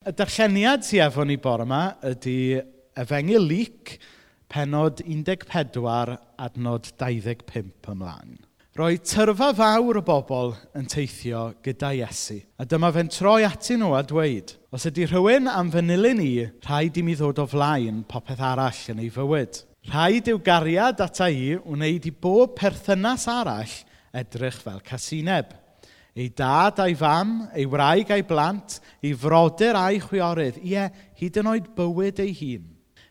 Y darlleniad sydd efo ni bore yma ydy Efengyl lyc penod 14, adnod 25 ymlaen. Roi tyrfa fawr o bobl yn teithio gyda Iesu. A dyma fe'n troi ati nhw a dweud, os ydy rhywun am fy ni, rhaid i mi ddod o flaen popeth arall yn ei fywyd. Rhaid i'w gariad ata i wneud i bob perthynas arall edrych fel casineb ei dad a'i fam, ei wraig a'i blant, ei frodyr a'i chwiorydd, ie, hyd yn oed bywyd ei hun,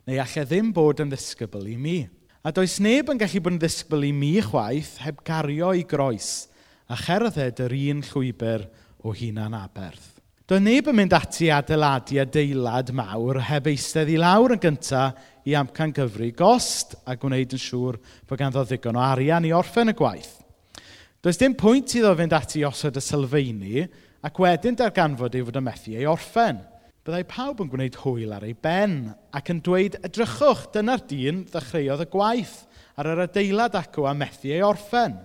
neu allai ddim bod yn ddisgybl i mi. A does neb yn gallu bod yn ddisgybl i mi chwaith heb gario i groes a cherdded yr un llwybr o hunan aberth. Doedd neb yn mynd ati adeiladu adeilad mawr heb eistedd i lawr yn gyntaf i amcan gyfru gost a gwneud yn siŵr bod ganddo ddigon o arian i orffen y gwaith. Does dim pwynt iddo fynd ati osod y sylfaeni ac wedyn darganfod ei fod y methu ei orffen. Byddai pawb yn gwneud hwyl ar ei ben ac yn dweud edrychwch dyna'r dyn ddechreuodd y gwaith ar yr adeilad acw a methu ei orffen.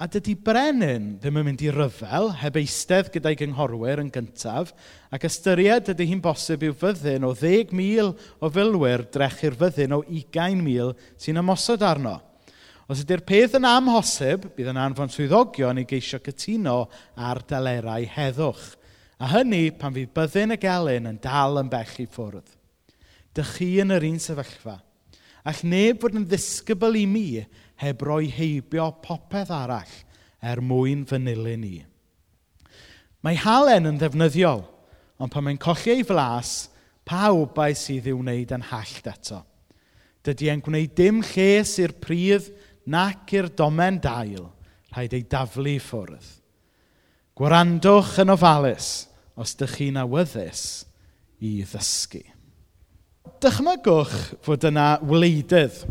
A dydy brenin ddim yn mynd i ryfel heb eistedd gyda'i gynghorwyr yn gyntaf ac ystyried ydy hi'n bosib i'w fyddin o 10,000 o filwyr drech i'r fyddin o 20,000 sy'n ymosod arno. Os ydy'r peth yn amhosib, bydd yn anfon swyddogion i geisio cytuno ar dalerau heddwch. A hynny pan fydd byddin y gelyn yn dal yn bell i ffwrdd. Dych chi yn yr un sefyllfa. Ac neb fod yn ddisgybl i mi heb roi heibio popeth arall er mwyn fy nilyn ni. Mae halen yn ddefnyddiol, ond pan mae'n colli ei flas, pawb a'i sydd i'w wneud yn hallt eto. Dydy e'n gwneud dim lles i'r pridd nac i'r domen dail rhaid ei daflu i ffwrdd. Gwrandwch yn ofalus os ydych chi'n awyddus i ddysgu. Dychmygwch fod yna wleidydd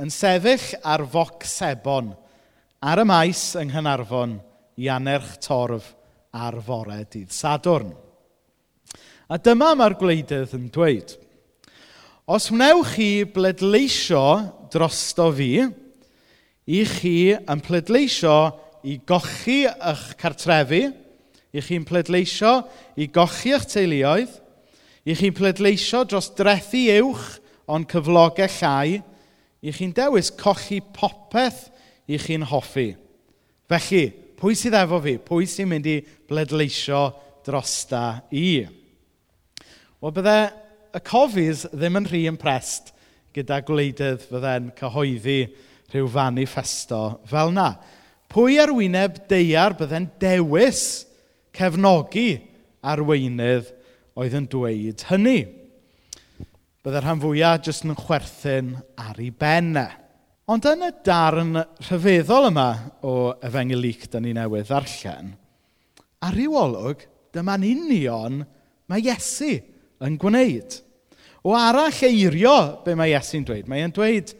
yn sefyll ar foc sebon ar y maes yng Nghynarfon i anerch torf ar fore dydd Sadwrn. A dyma mae'r gwleidydd yn dweud. Os wnewch chi bledleisio drosto fi, i chi yn pleidleisio i gochi eich cartrefi, i chi'n pleidleisio i gochi eich teuluoedd, i chi'n pleidleisio dros drethu uwch ond cyflogau llai, i chi'n dewis cochi popeth i chi'n hoffi. Felly, pwy sydd efo fi? Pwy sy'n mynd i bledleisio drosta i? Wel, bydde y cofis ddim yn rhy impressed gyda gwleidydd fydde'n cyhoeddi rhyw fanifesto fel na. Pwy ar wyneb deiar bydde'n dewis cefnogi arweinydd oedd yn dweud hynny? Bydde'r rhan fwyaf jyst yn chwerthin ar ei bennau. Ond yn y darn rhyfeddol yma o efengyl lyc da ni newydd ddarllen, ar ryw olwg, dyma'n union mae Iesu yn gwneud. O arall eirio be mae Iesu'n dweud, mae'n dweud,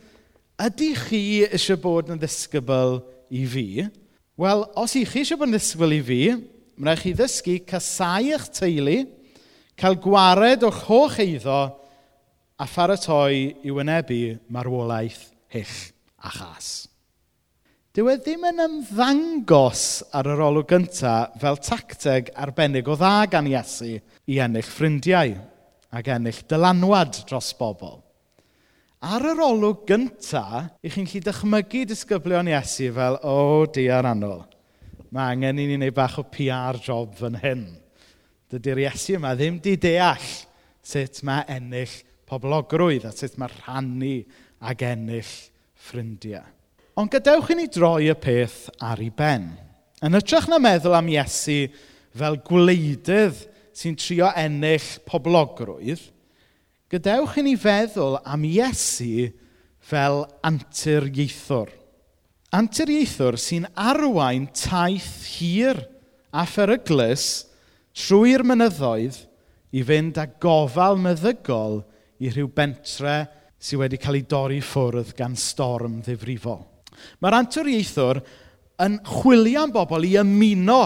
ydy chi eisiau bod yn ddisgybl i fi? Wel, os i chi eisiau bod yn ddisgybl i fi, mae'n rhaid chi ddysgu casau eich teulu, cael gwared o'ch hoch eiddo a pharatoi i wynebu marwolaeth hyll a chas. Dyw e ddim yn ymddangos ar yr olwg gyntaf fel tacteg arbennig o dda gan Iesu i ennill ffrindiau ac ennill dylanwad dros bobl. Ar yr olwg gyntaf, i chi'n lli dychmygu disgyblion Iesu fel, o, oh, diar annol. Mae angen i ni wneud bach o PR job fan hyn. Dydy'r Iesu yma ddim di deall sut mae ennill poblogrwydd a sut mae rhannu ag ennill ffrindiau. Ond gadewch i ni droi y peth ar ei ben. Yn ytrach na meddwl am Iesu fel gwleidydd sy'n trio ennill poblogrwydd, gadewch i ni feddwl am Iesu fel anturiaethwr. Anturiaethwr sy'n arwain taith hir a pheryglus trwy'r mynyddoedd i fynd â gofal meddygol i rhyw bentre sydd wedi cael ei dorri ffwrdd gan storm ddifrifol. Mae'r anturiaethwr yn chwilio am bobl i ymuno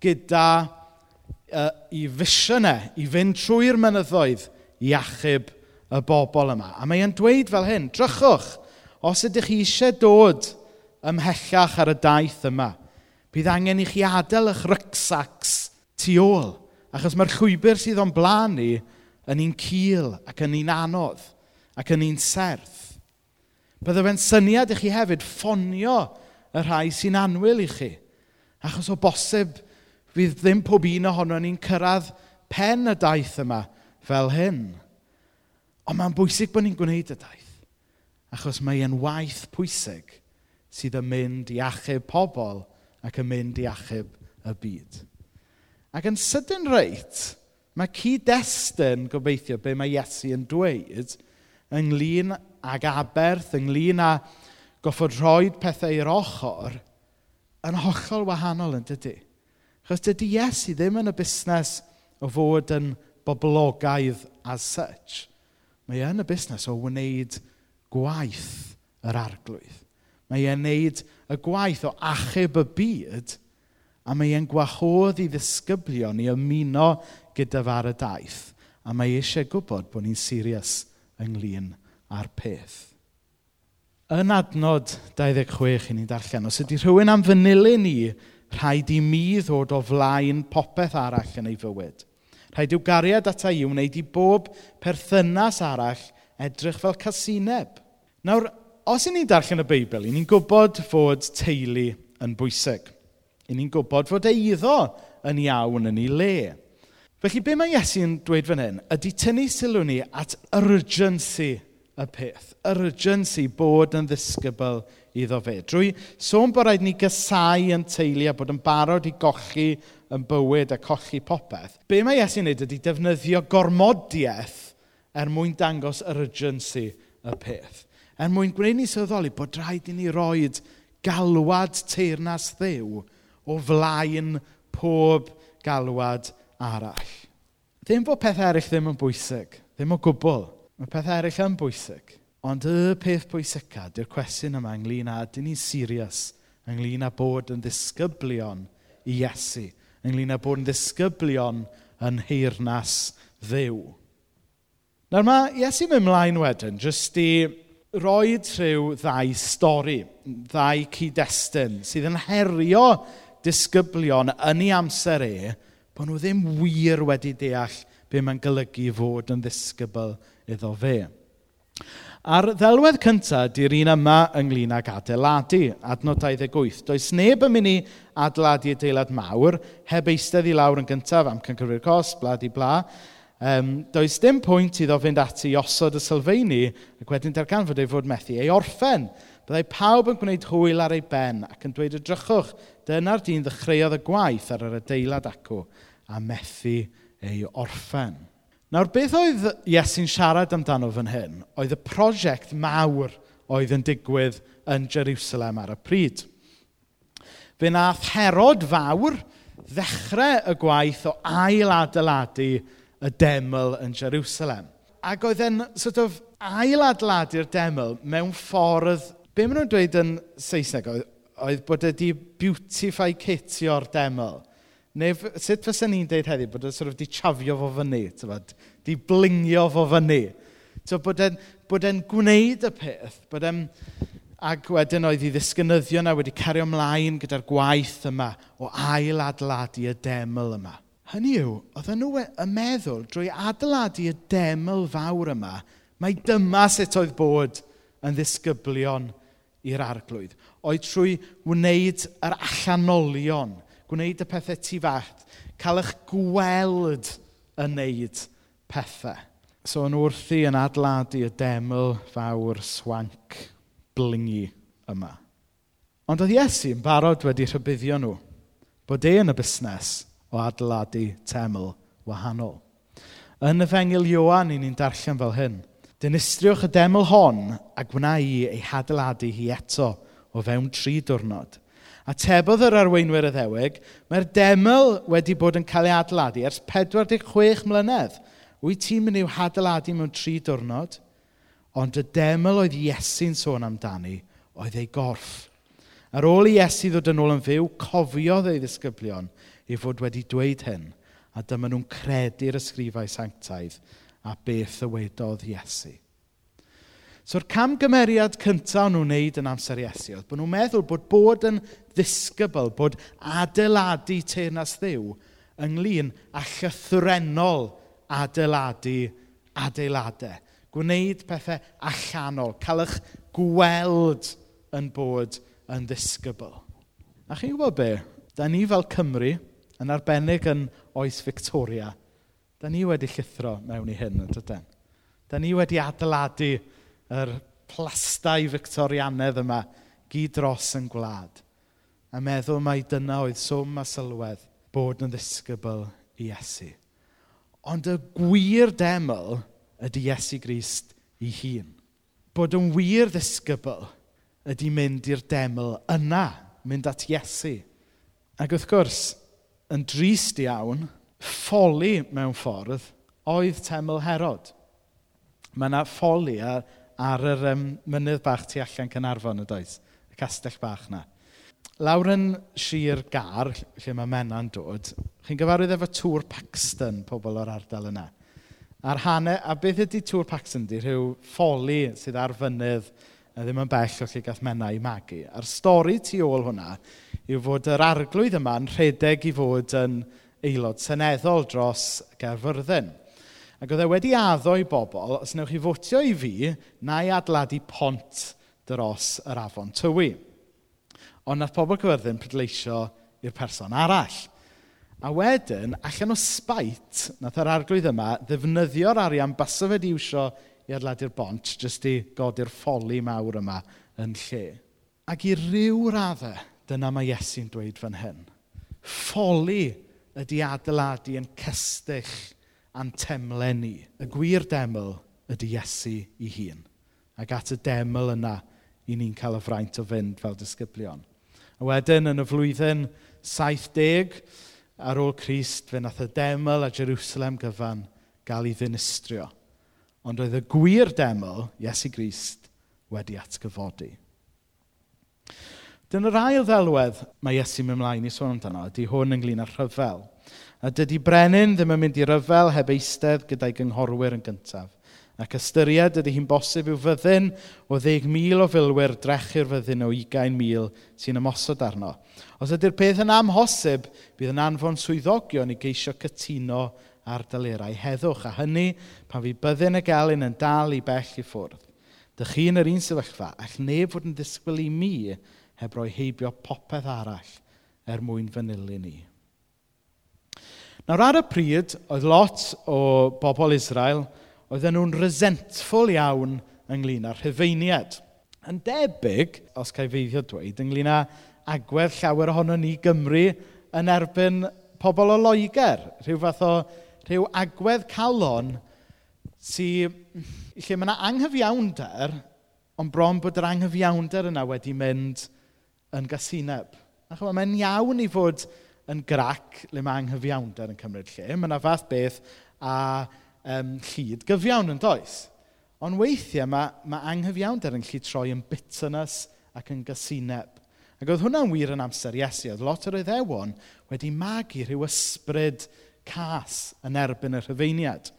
gyda uh, i fisiynau, i fynd trwy'r mynyddoedd, i achub y bobl yma. A mae e'n dweud fel hyn, drychwch, os ydych chi eisiau dod ymhellach ar y daith yma, bydd angen i chi adael eich rycsacs tu ôl, achos mae'r llwybr sydd o'n blaen ni yn un cil ac yn un anodd ac yn un serth. Bydde fe'n syniad i chi hefyd ffonio y rhai sy'n anwyl i chi, achos o bosib fydd ddim pob un ohono ni'n cyrraedd pen y daith yma, fel hyn. Ond mae'n bwysig bod ni'n gwneud y daith, achos mae e'n waith pwysig sydd yn mynd i achub pobl ac yn mynd i achub y byd. Ac yn sydyn reit, mae cyd-destun gobeithio be mae Iesu yn dweud ynglyn ag aberth, ynglyn â goffod rhoi pethau i'r ochr, yn hollol wahanol yn dydy. Chos dydy Iesu ddim yn y busnes o fod yn boblogaidd as such. Mae e yn y busnes o wneud gwaith yr arglwydd. Mae e'n wneud y gwaith o achub y byd a mae e'n gwahodd i ddisgyblion i ymuno gyda far y daith. A mae eisiau gwybod bod ni'n serius ynglyn â'r peth. Yn adnod 26 i ni'n darllen, os ydy rhywun am fanylu ni, rhaid i mi ddod o flaen popeth arall yn ei fywyd – Rhaid i'w gariad ata i wneud i bob perthynas arall edrych fel casineb. Nawr, os i ni'n darllen y Beibl, i ni'n gwybod fod teulu yn bwysig. I ni'n gwybod fod eiddo yn iawn yn ei le. Felly, be mae Iesu'n dweud fan hyn, ydy tynnu sylw ni at urgency y peth. Urgency bod yn ddisgybl iddo fe. Drwy sôn bod rhaid ni gysau yn teulu a bod yn barod i gochi yn bywyd a colli popeth, be mae Iesu'n neud ydy defnyddio gormodiaeth er mwyn dangos yr urgency y peth. Er mwyn gwneud ni sylweddoli bod rhaid i ni roed galwad teirnas ddew o flaen pob galwad arall. Ddim bod pethau eraill ddim yn bwysig, ddim o gwbl. Mae pethau eraill yn bwysig. Ond y peth pwysica, di'r cwestiwn yma ynglyn â, dyn ni'n sirius ynglyn â bod yn ddisgyblion i Iesu ynglyn â bod yn ddisgyblion yn heirnas ddew. Nawr mae Iesu mynd mlaen wedyn, jyst i roi rhyw ddau stori, ddau cyd-destun, sydd yn herio disgyblion yn ei amser e, bod nhw ddim wir wedi deall be mae'n golygu fod yn ddisgybl iddo fe. A'r ddelwedd cyntaf di'r un yma ynglyn ag adeiladu, adnod 28. Does neb yn mynd i adeiladu adeilad mawr, heb eistedd i lawr yn gyntaf am cyngorwyr cos, blad i bla. Um, does dim pwynt iddo fynd ati i osod y sylfaeni ac wedyn darganfod ei fod methu ei orffen. Byddai pawb yn gwneud hwyl ar ei ben ac yn dweud edrychwch, dyna'r dyn ddechreuodd y gwaith ar yr adeilad acw a methu ei orffen. Nawr, beth oedd Iesu'n siarad amdano fan hyn, oedd y prosiect mawr oedd yn digwydd yn Jerusalem ar y pryd. Fe nath Herod fawr ddechrau y gwaith o ail-adeiladu y deml yn Jerusalem. Ac oedd e'n sort of ail-adeiladu'r deml mewn ffordd, be maen nhw'n dweud yn Saesneg, oedd, oedd bod wedi beautify citio'r deml – Neu sut fysen ni'n dweud heddi bod e'n sort of di chafio fo fyny, tybod? di blingio fo fyny. Tybod, bod e'n bod e gwneud y peth, bod e'n... Ac wedyn oedd i ddisgynyddio yna wedi cario ymlaen gyda'r gwaith yma o ailadladu y deml yma. Hynny yw, oedd nhw yn meddwl drwy adeiladu y deml fawr yma, mae dyma sut oedd bod yn ddisgyblion i'r arglwydd. Oedd trwy wneud yr allanolion – Gwneud y pethau tu fath, Cael eich gweld yn wneud pethau. So yn wrthi yn adladu y deml fawr swanc blingi yma. Ond oedd Iesu yn barod wedi rhybuddio nhw bod e yn y busnes o adeiladu teml wahanol. Yn y fengil Ioan, ni'n darllen fel hyn. Dinistriwch y deml hon a gwna i ei hadeiladu hi eto o fewn tri diwrnod. A tebodd yr arweinwyr y ddewig, mae'r deml wedi bod yn cael ei adeiladu ers 46 mlynedd. Wyt ti'n mynd i'w hadeiladu mewn tri diwrnod? Ond y deml oedd Iesu'n sôn amdani oedd ei gorff. Ar ôl i Iesu ddod yn ôl yn fyw, cofiodd ei ddisgyblion i fod wedi dweud hyn, a dyma nhw'n credu'r ysgrifau sanctaidd a beth wedodd Iesu. So'r camgymeriad cyntaf nhw'n wneud yn amser Iesu oedd bod nhw'n meddwl bod bod yn ddisgybl, bod adeiladu teyrnas ddiw ynglyn â llythrenol adeiladu adeiladau. Gwneud pethau allanol, cael eich gweld yn bod yn ddisgybl. A chi'n gwybod be? Da ni fel Cymru, yn arbennig yn oes Victoria, da ni wedi llithro mewn i hyn, yn dydyn. Da ni wedi adeiladu yr plastau Victorianedd yma gyd dros yn gwlad. A meddwl mai dyna oedd swm a sylwedd bod yn ddisgybl i Iesu. Ond y gwir deml ydy Iesu Grist i hun. Bod yn wir ddisgybl ydy mynd i'r deml yna, mynd at Iesu. Ac wrth gwrs, yn drist iawn, ffoli mewn ffordd oedd teml Herod. Mae yna ffoli a ar yr um, mynydd bach tu allan Cynarfon y does, y castell bach na. Lawr yn sir gar, lle mae Mena'n dod, chi'n gyfarwydd efo Tŵr Paxton, pobl o'r ardal yna. A'r hanner, a beth ydy Tŵr Paxton? Di rhyw ffoli sydd ar fynydd a ddim yn bell o lle gath Mena i magu. A'r stori tu ôl hwnna yw fod yr arglwydd yma'n rhedeg i fod yn aelod seneddol dros Gerfyrddin. Ac oedd e wedi addo i bobl, os newch chi fwtio i fi, na i adladu pont dros yr afon tywi. Ond nath pobl cyfyrddin prydleisio i'r person arall. A wedyn, allan o spait, nath yr arglwydd yma ddefnyddio'r arian basaf wedi iwsio i adladu'r bont, jyst i godi'r ffoli mawr yma yn lle. Ac i ryw raddau, dyna mae Iesu'n dweud fan hyn. Ffoli ydy adeiladu yn cystych a'n temlau ni. Y gwir deml ydy Iesu ei hun. Ac at y deml yna i ni'n cael y fraint o fynd fel disgyblion. A wedyn, yn y flwyddyn 70, ar ôl Crist, fe nath y deml a Jerusalem gyfan gael ei ddinistrio. Ond oedd y gwir deml, Iesu Grist, wedi atgyfodi. Dyna'r ail ddelwedd mae Iesu mynd mlaen i sôn amdano, ydy hwn ynglyn â rhyfel. A dydy Brenin ddim yn mynd i ryfel heb eistedd gyda'i gynghorwyr yn gyntaf. Ac ystyried ydy hi'n bosib i'w fyddin o 10,000 o filwyr drechu'r fyddin o 20,000 sy'n ymosod arno. Os ydy'r peth yn amhosib, bydd yn anfon swyddogion i geisio cytuno ar dylirau heddwch, a hynny pan fi byddin y gelyn yn dal i bell i ffwrdd. Dych chi yn yr un sefyllfa, all neb fod yn disgwyl i mi heb roi heibio popeth arall er mwyn fanylu ni. Nawr ar y pryd, oedd lot o bobl Israel, oedden nhw'n resentful iawn ynglyn â'r rhyfeiniad. Yn debyg, os cael feiddio dweud, ynglyn â agwedd llawer ohono ni Gymru yn erbyn pobl o Loegr. Rhyw fath o rhyw agwedd calon sy'n... lle mae yna anghyfiawnder, ond bron bod yr anghyfiawnder yna wedi mynd yn gasineb. Mae'n iawn i fod yn grac le mae anghyfiawnder yn cymryd lle. Mae yna fath beth a um, llid gyfiawn yn does. Ond weithiau mae, mae anghyfiawnder yn lle troi yn bitterness ac yn gysineb. Ac oedd hwnna'n wir yn amser Iesu. Oedd lot o'r iddewon wedi magu rhyw ysbryd cas yn erbyn y rhyfeiniad.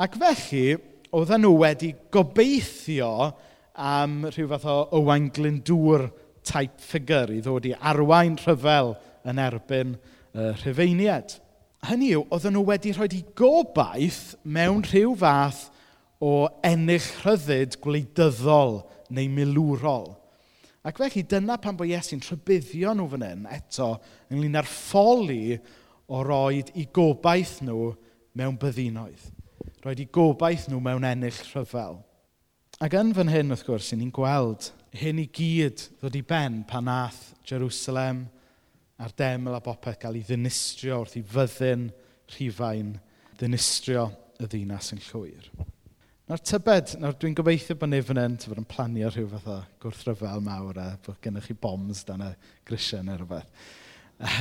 Ac felly, oedden nhw wedi gobeithio am rhyw fath o Owain Glyndŵr type figure i ddod i arwain rhyfel yn erbyn uh, rhyfeiniad. Hynny yw, oedden nhw wedi rhoi i gobaith mewn rhyw fath o ennill rhyddid gwleidyddol neu milwrol. Ac felly dyna pan bod Iesu'n rhybuddio nhw fan hyn eto ynglyn â'r ffoli o roed i gobaith nhw mewn byddinoedd. Roed i gobaith nhw mewn ennill rhyfel. Ac yn fan hyn, wrth gwrs, ni'n gweld hyn i gyd ddod i ben pan ath Jerusalem a'r deml a bopeth gael ei ddinistrio wrth i fyddin rhifain ddinistrio y ddinas yn llwyr. Nawr tybed, nawr dwi'n gobeithio bod neb yn hyn fod yn planio rhyw fath o gwrthryfel mawr a bod gennych chi bombs dan y grisiau neu rhywbeth.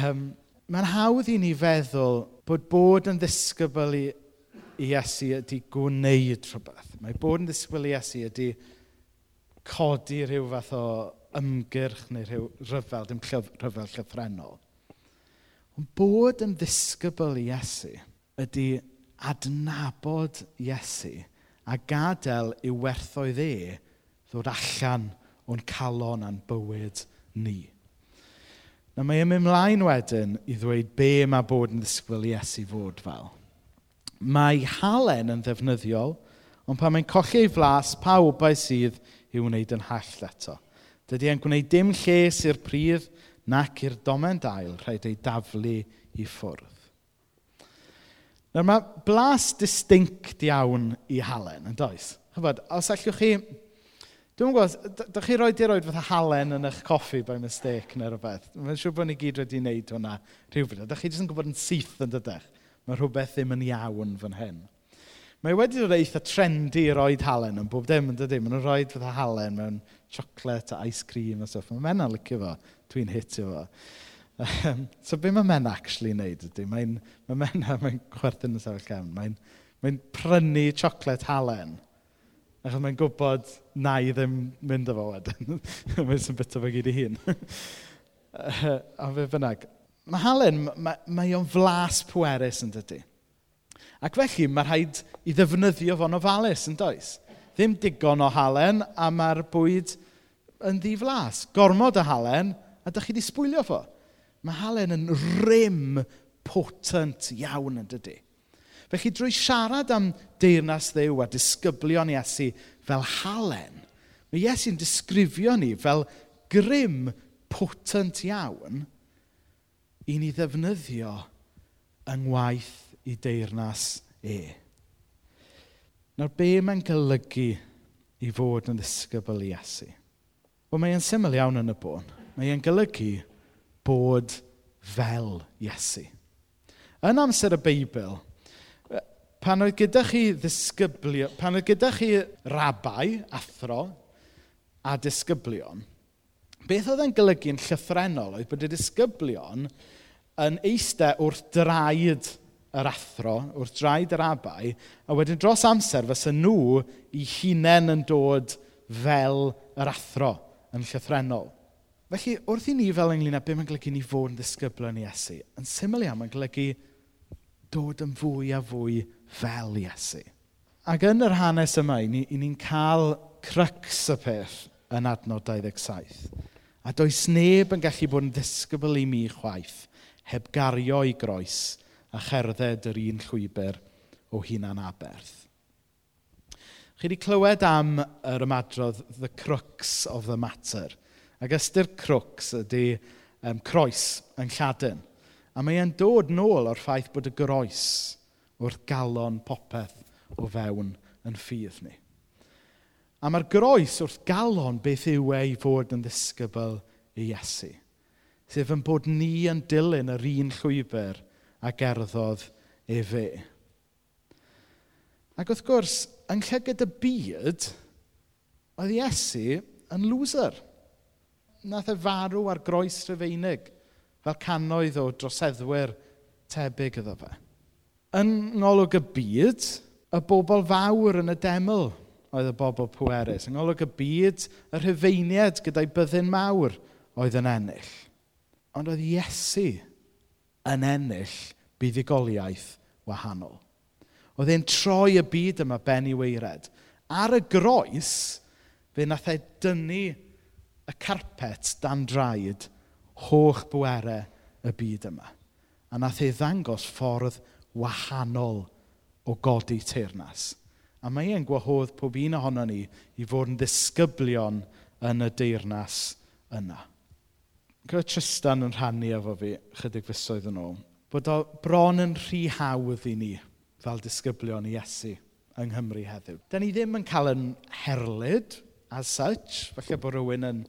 Um, Mae'n hawdd i ni feddwl bod bod yn ddisgybl i, i Iesu ydy gwneud rhywbeth. Mae bod yn ddisgybl i Iesu ydy codi rhyw fath o ymgyrch neu rhyw rhyfel, dim llyf, rhyfel llyffrennol. Ond bod yn ddisgybl i Iesu ydy adnabod Iesu a gadael i werthoedd e ddod allan o'n calon a'n bywyd ni. Na mae ym ymlaen wedyn i ddweud be mae bod yn ddisgwyl i Iesu fod fel. Mae halen yn ddefnyddiol, ond pan mae'n colli ei flas, pa wbaith sydd i wneud yn hall eto. Dydy e'n gwneud dim lles i'r prif nac i'r domen dail, rhaid ei daflu i ffwrdd. Nawr mae blas distinct iawn i halen, yn does? Chybod, os allwch chi... Dwi'n gwybod, ydych chi roed i roed fatha halen yn eich coffi by mistake neu rhywbeth. Mae'n siŵr bod ni gyd wedi wneud hwnna rhywbryd. Ydych chi jyst yn gwybod yn syth yn dydech. Mae rhywbeth ddim yn iawn fan hyn. Mae wedi dod eitha trendy i roed halen yn bob dim, yn dydy. Mae'n nhw'n roed fatha halen mewn chocolate a ice cream a stuff. Mae menna licio fo. Dwi'n hitio fo. So be mae men actually wneud ydy? Mae'n ma menna, mae'n chwerthin yn sefyll cefn. Mae'n mae prynu chocolate halen. Achos mae'n gwybod na i ddim mynd efo wedyn. mae'n sy'n bita fe gyd i hun. a fe bynnag. Mae halen, mae, mae o'n flas pwerus yn dydy. Ac felly, mae rhaid i ddefnyddio fo'n ofalus yn does ddim digon o halen a mae'r bwyd yn ddiflas. Gormod o halen a dych chi wedi sbwylio fo. Mae halen yn rym potent iawn yn dydy. Felly drwy siarad am deyrnas ddew a disgyblion Iesu fel halen, mae Iesu'n disgrifio ni fel grym potent iawn i ni ddefnyddio yng ngwaith i deyrnas e. Nawr, be mae'n golygu i fod yn ddisgybl Iesu? Wel, mae'n syml iawn yn y bôn. Mae'n golygu bod fel Iesu. Yn amser y Beibl, pan oedd gyda chi ddisgyblio, pan oedd gyda chi rabau, athro, a disgyblion, beth oedd yn golygu'n llythrenol oedd bod y disgyblion yn eistedd wrth draed yr athro, wrth draed yr abau, a wedyn dros amser fysa nhw i hunain yn dod fel yr athro yn llythrenol. Felly, wrth i ni fel ynglyn â beth mae'n golygu ni fod yn ddisgyblio yn Iesu, yn syml iawn mae'n golygu dod yn fwy a fwy fel Iesu. Ac yn yr hanes yma, i ni, ni'n cael crycs y peth yn adnod 27. A does neb yn gallu bod yn ddisgybl i mi chwaith, heb gario i groes, a cherdded yr un llwybr o hunan aberth. Chi wedi clywed am yr ymadrodd the crux of the matter. Ac ystyr crux ydy um, croes yn Lladin. A mae e'n dod nôl o'r ffaith bod y groes wrth galon popeth o fewn yn ffydd ni. A mae'r groes wrth galon beth yw e i fod yn ddisgybl i Iesu. Sef yn bod ni yn dilyn yr un llwybr a gerddodd e fe. Ac wrth gwrs, yn llygyd y byd, oedd Iesu yn loser. Nath e farw ar groes rhyfeinig, fel cannoedd o droseddwyr tebyg iddo fe. Yn ngolwg y byd, y bobl fawr yn y deml oedd y bobl pwerus. Yng ngolwg y byd, y rhyfeiniad gyda'i byddin mawr oedd yn ennill. Ond oedd Iesu yn ennill buddigoliaeth wahanol. Oedd e'n troi y byd yma ben i weired. Ar y groes, fe nath e dynnu y carpet dan draed holl bwerau y byd yma. A nath e ddangos ffordd wahanol o godi teirnas. A mae e'n gwahodd pob un ohono ni i fod yn ddisgyblion yn y deirnas yna gyda Tristan yn rhannu efo fi chydig fusoedd yn ôl, bod o bron yn rhy hawdd i ni fel disgyblion i Iesu yng Nghymru heddiw. Da ni ddim yn cael yn herlyd as such, falle bod rhywun yn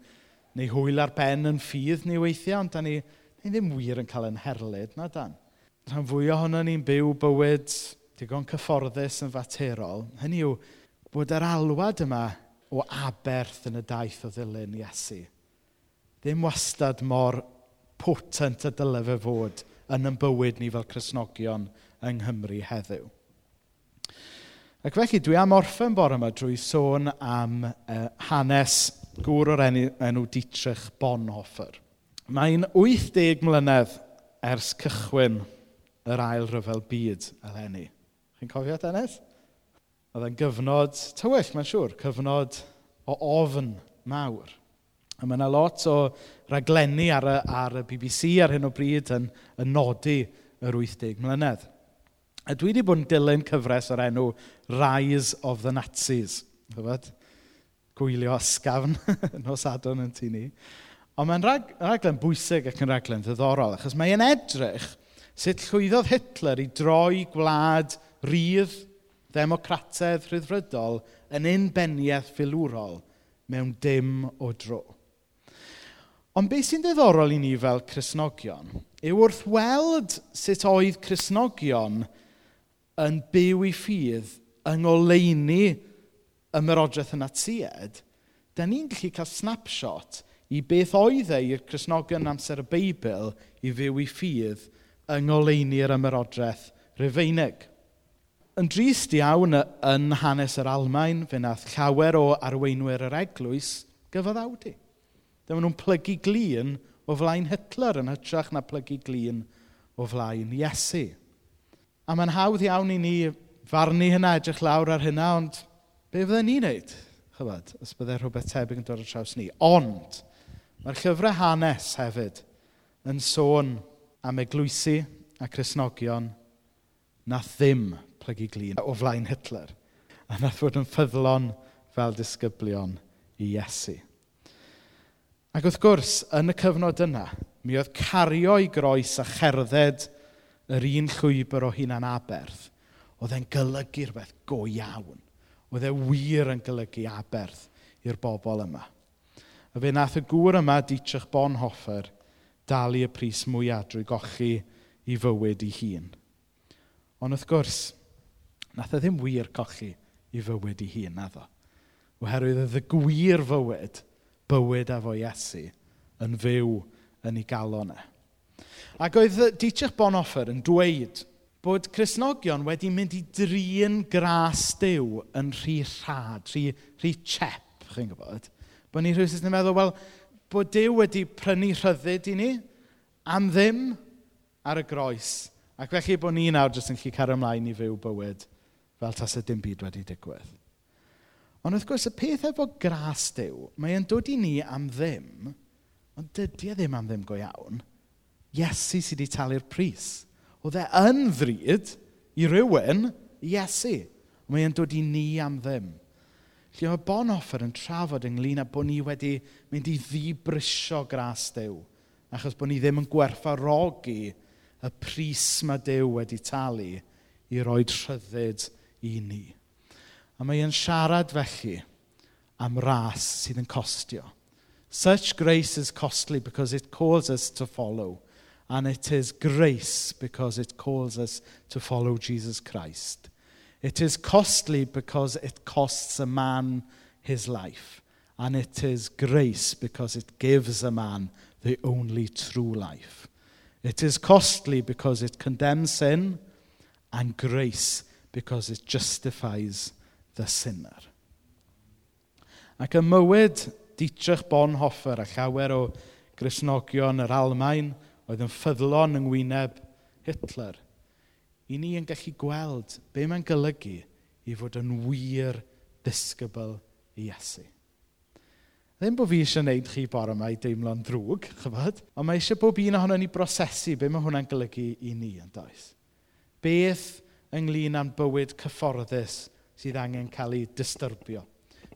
neu hwyl ar ben yn ffydd ni weithiau, ond da ni, ni ddim wir yn cael yn herlyd, na dan. Rhan fwy ohono ni'n byw bywyd digon cyfforddus yn faterol, hynny yw bod yr alwad yma o aberth yn y daith o ddilyn Iesu ddim wastad mor potent y dylai fe fod yn yn bywyd ni fel Cresnogion yng Nghymru heddiw. Ac felly, dwi am orffen bore yma drwy sôn am uh, hanes gŵr o'r enw, enw Dietrich Bonhoeffer. Mae'n 80 mlynedd ers cychwyn yr ail rhyfel byd eleni. Chi'n cofio Dennis? Oedd e'n gyfnod tywyll, mae'n siŵr, cyfnod o ofn mawr. A mae yna lot o raglenni ar y, ar y BBC ar hyn o bryd yn, yn nodi yr 80 mlynedd. A dwi wedi bod yn dilyn cyfres o'r enw Rise of the Nazis. Chyfod? Gwylio ysgafn nos adon yn tu ni. Ond mae'n rag, raglen bwysig ac yn raglen ddiddorol, achos mae'n edrych sut llwyddodd Hitler i droi gwlad rydd, ddemocratedd rhyddfrydol yn unbeniaeth filwrol mewn dim o dro. Ond beth sy'n ddiddorol i ni fel Cresnogion yw wrth weld sut oedd Cresnogion yn byw i ffydd yng ngoleini myrodraeth yn atied, da ni'n gallu cael snapshot i beth oedd e i'r Cresnogion amser y Beibl i fyw i ffydd yng ngoleini'r ymyrodraeth Rufeinig. Yn drist iawn yn hanes yr Almain, fe wnaeth llawer o arweinwyr yr eglwys gyfaddawdu. Dyma nhw'n plygu glin o flaen Hitler yn hytrach na plygu glin o flaen Iesu. A mae'n hawdd iawn i ni farnu hynna, edrych lawr ar hynna, ond be fydden ni'n neud? Chybod, os byddai rhywbeth tebyg yn dod ar traws ni. Ond, mae'r llyfrau hanes hefyd yn sôn am eglwysu a Cresnogion na ddim plygu glin o flaen Hitler. A nath fod yn ffyddlon fel disgyblion i Iesu. Ac wrth gwrs, yn y cyfnod yna, mi oedd cario i groes a cherdded yr un llwybr o hunan aberth. Oedd e'n golygu rhywbeth go iawn. Oedd e wir yn golygu aberth i'r bobl yma. A fe nath y gŵr yma Dietrich Bonhoeffer dalu y pris mwyaf drwy gochi i fywyd ei hun. Ond wrth gwrs, nath e ddim wir cochi i fywyd ei hun, naddo. Oherwydd oedd y gwir fywyd bywyd efo Iesu yn fyw yn ei galon e. Ac oedd Dietrich Bonhoeffer yn dweud bod Cresnogion wedi mynd i drin gras dew yn rhy rhad, rhy, rhy chep, chi'n gwybod. Bod ni rhywbeth yn meddwl, wel, bod dew wedi prynu rhyddid i ni am ddim ar y groes. Ac felly bod ni nawr jyst yn gallu cario ymlaen i fyw bywyd fel tas y dim byd wedi digwydd. Ond wrth gwrs, y peth efo gras Dyw, mae e'n dod i ni am ddim, ond dydy e ddim am ddim go iawn. Iesu sydd wedi talu'r pris. Oedd e yn ddryd i rywun, Iesu. Mae e'n dod i ni am ddim. Felly mae bon offer yn trafod ynglyn â bod ni wedi mynd i ddibrisio gras Dyw. Achos bod ni ddim yn gwerthfarogi y pris mae Dyw wedi talu i roed rhyddid i ni. A mae e'n siarad felly am ras sydd yn costio. Such grace is costly because it calls us to follow. And it is grace because it calls us to follow Jesus Christ. It is costly because it costs a man his life. And it is grace because it gives a man the only true life. It is costly because it condemns sin, and grace because it justifies the sinner. Ac y mywyd Dietrich Bonhoeffer a llawer o grisnogion yr Almain oedd yn ffyddlon yng ngwyneb Hitler, i ni yn gallu gweld be mae'n golygu i fod yn wir disgybl i Iesu. Ddim bod fi eisiau gwneud chi bore yma i deimlo'n ddrwg, chyfod, ond mae eisiau bob un ohono ni brosesu be mae hwnna'n golygu i ni yn does. Beth ynglyn â'n bywyd cyfforddus sydd angen cael ei disturbio?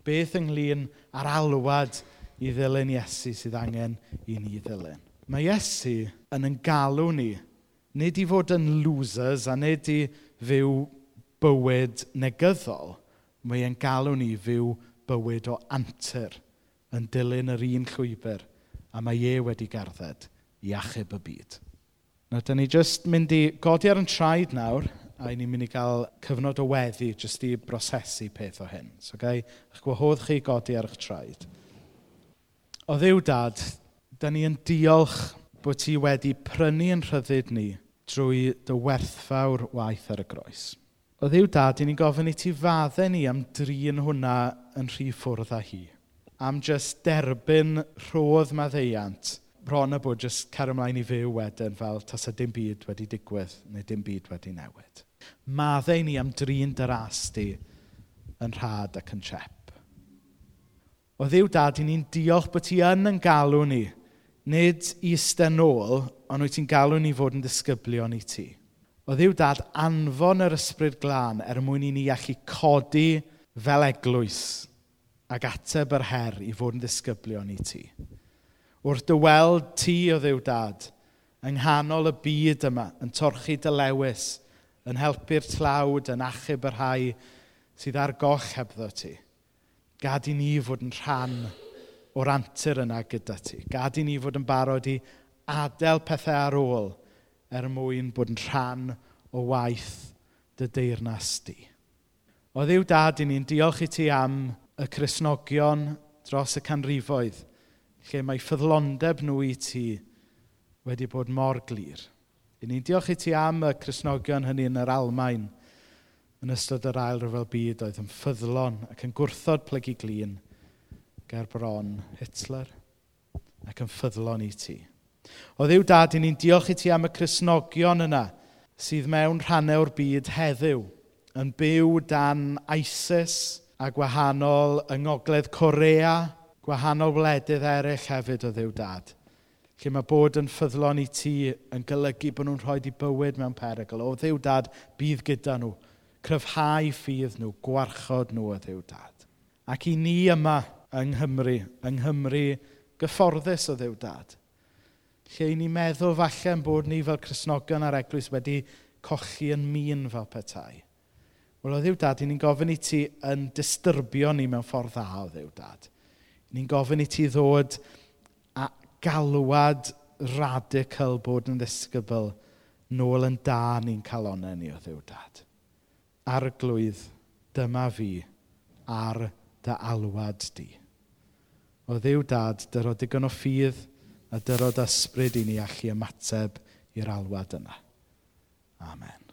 Beth ynglyn â'r alwad i ddilyn Iesu sydd angen i ni ddilyn? Mae Iesu yn yn galw ni, nid i fod yn losers a nid i fyw bywyd negyddol, mae e'n galw ni fyw bywyd o antur yn dilyn yr un llwybr a mae e wedi gerdded i achub y byd. Nawr, da ni jyst mynd i godi ar yn traed nawr a ni'n mynd i gael cyfnod o weddi jyst i brosesu peth o hyn. So, okay? Eich gwahodd chi godi ar eich traed. O ddiw dad, da ni yn diolch bod ti wedi prynu yn rhyddid ni drwy dy werthfawr waith ar y groes. O ddiw dad, i gofyn i ti fadde ni am drin hwnna yn rhy ffwrdd â hi. Am jyst derbyn rhodd maddeiant bron a bod jyst cer ymlaen i fyw wedyn fel tas y dim byd wedi digwydd neu dim byd wedi newid. Maddau ni am drin dyrasti yn rhad ac yn siep. O ddiw dad, i ni'n diolch bod ti yn yn galw ni, nid i ysden ôl, ond wyt ti'n galw ni fod yn disgyblion i ti. O ddiw dad, anfon yr ysbryd glân er mwyn i ni allu codi fel eglwys ac ateb yr her i fod yn disgyblion i ti wrth dy weld ti o ddiw dad yng nghanol y byd yma yn torchi dy lewis, yn helpu'r tlawd, yn achub yr rhai sydd ar goch hebddo ti. Gad i ni fod yn rhan o'r antur yna gyda ti. Gad i ni fod yn barod i adael pethau ar ôl er mwyn bod yn rhan o waith dy deyrnas di. O ddiw dad, i ni'n diolch i ti am y Cresnogion dros y canrifoedd – lle mae ffyddlondeb nhw i ti wedi bod mor glir. I ni'n diolch i ti am y Cresnogion hynny yn yr Almain yn ystod yr ail rhyfel byd oedd yn ffyddlon ac yn gwrthod plygu glin ger bron Hitler ac yn ffyddlon i ti. O ddiw dad, i ni'n diolch i ti am y Cresnogion yna sydd mewn rhannau o'r byd heddiw yn byw dan ISIS a gwahanol yng Ngogledd Corea, gwahanol wledydd eraill hefyd o ddiw dad. Lle mae bod yn ffyddlon i ti yn golygu bod nhw'n rhoi i bywyd mewn perygl. O ddiw dad, bydd gyda nhw. Cryfhau ffydd nhw, gwarchod nhw o ddiw dad. Ac i ni yma yng Nghymru, yng Nghymru gyfforddus o ddiw dad. Lle i ni meddwl falle bod ni fel Cresnogion a'r Eglwys wedi cochi yn min fel petai. Wel, o ddiw dad, i ni'n gofyn i ti yn disturbio ni mewn ffordd dda o ddiw dad ni'n gofyn i ti ddod a galwad radical bod yn ddisgybl nôl yn da ni'n cael onnen ni o ddiwdad. Arglwydd, dyma fi, ar dy alwad di. O ddiw dad, dyrod digon o ffydd a dyrod ysbryd i ni allu ymateb i'r alwad yna. Amen.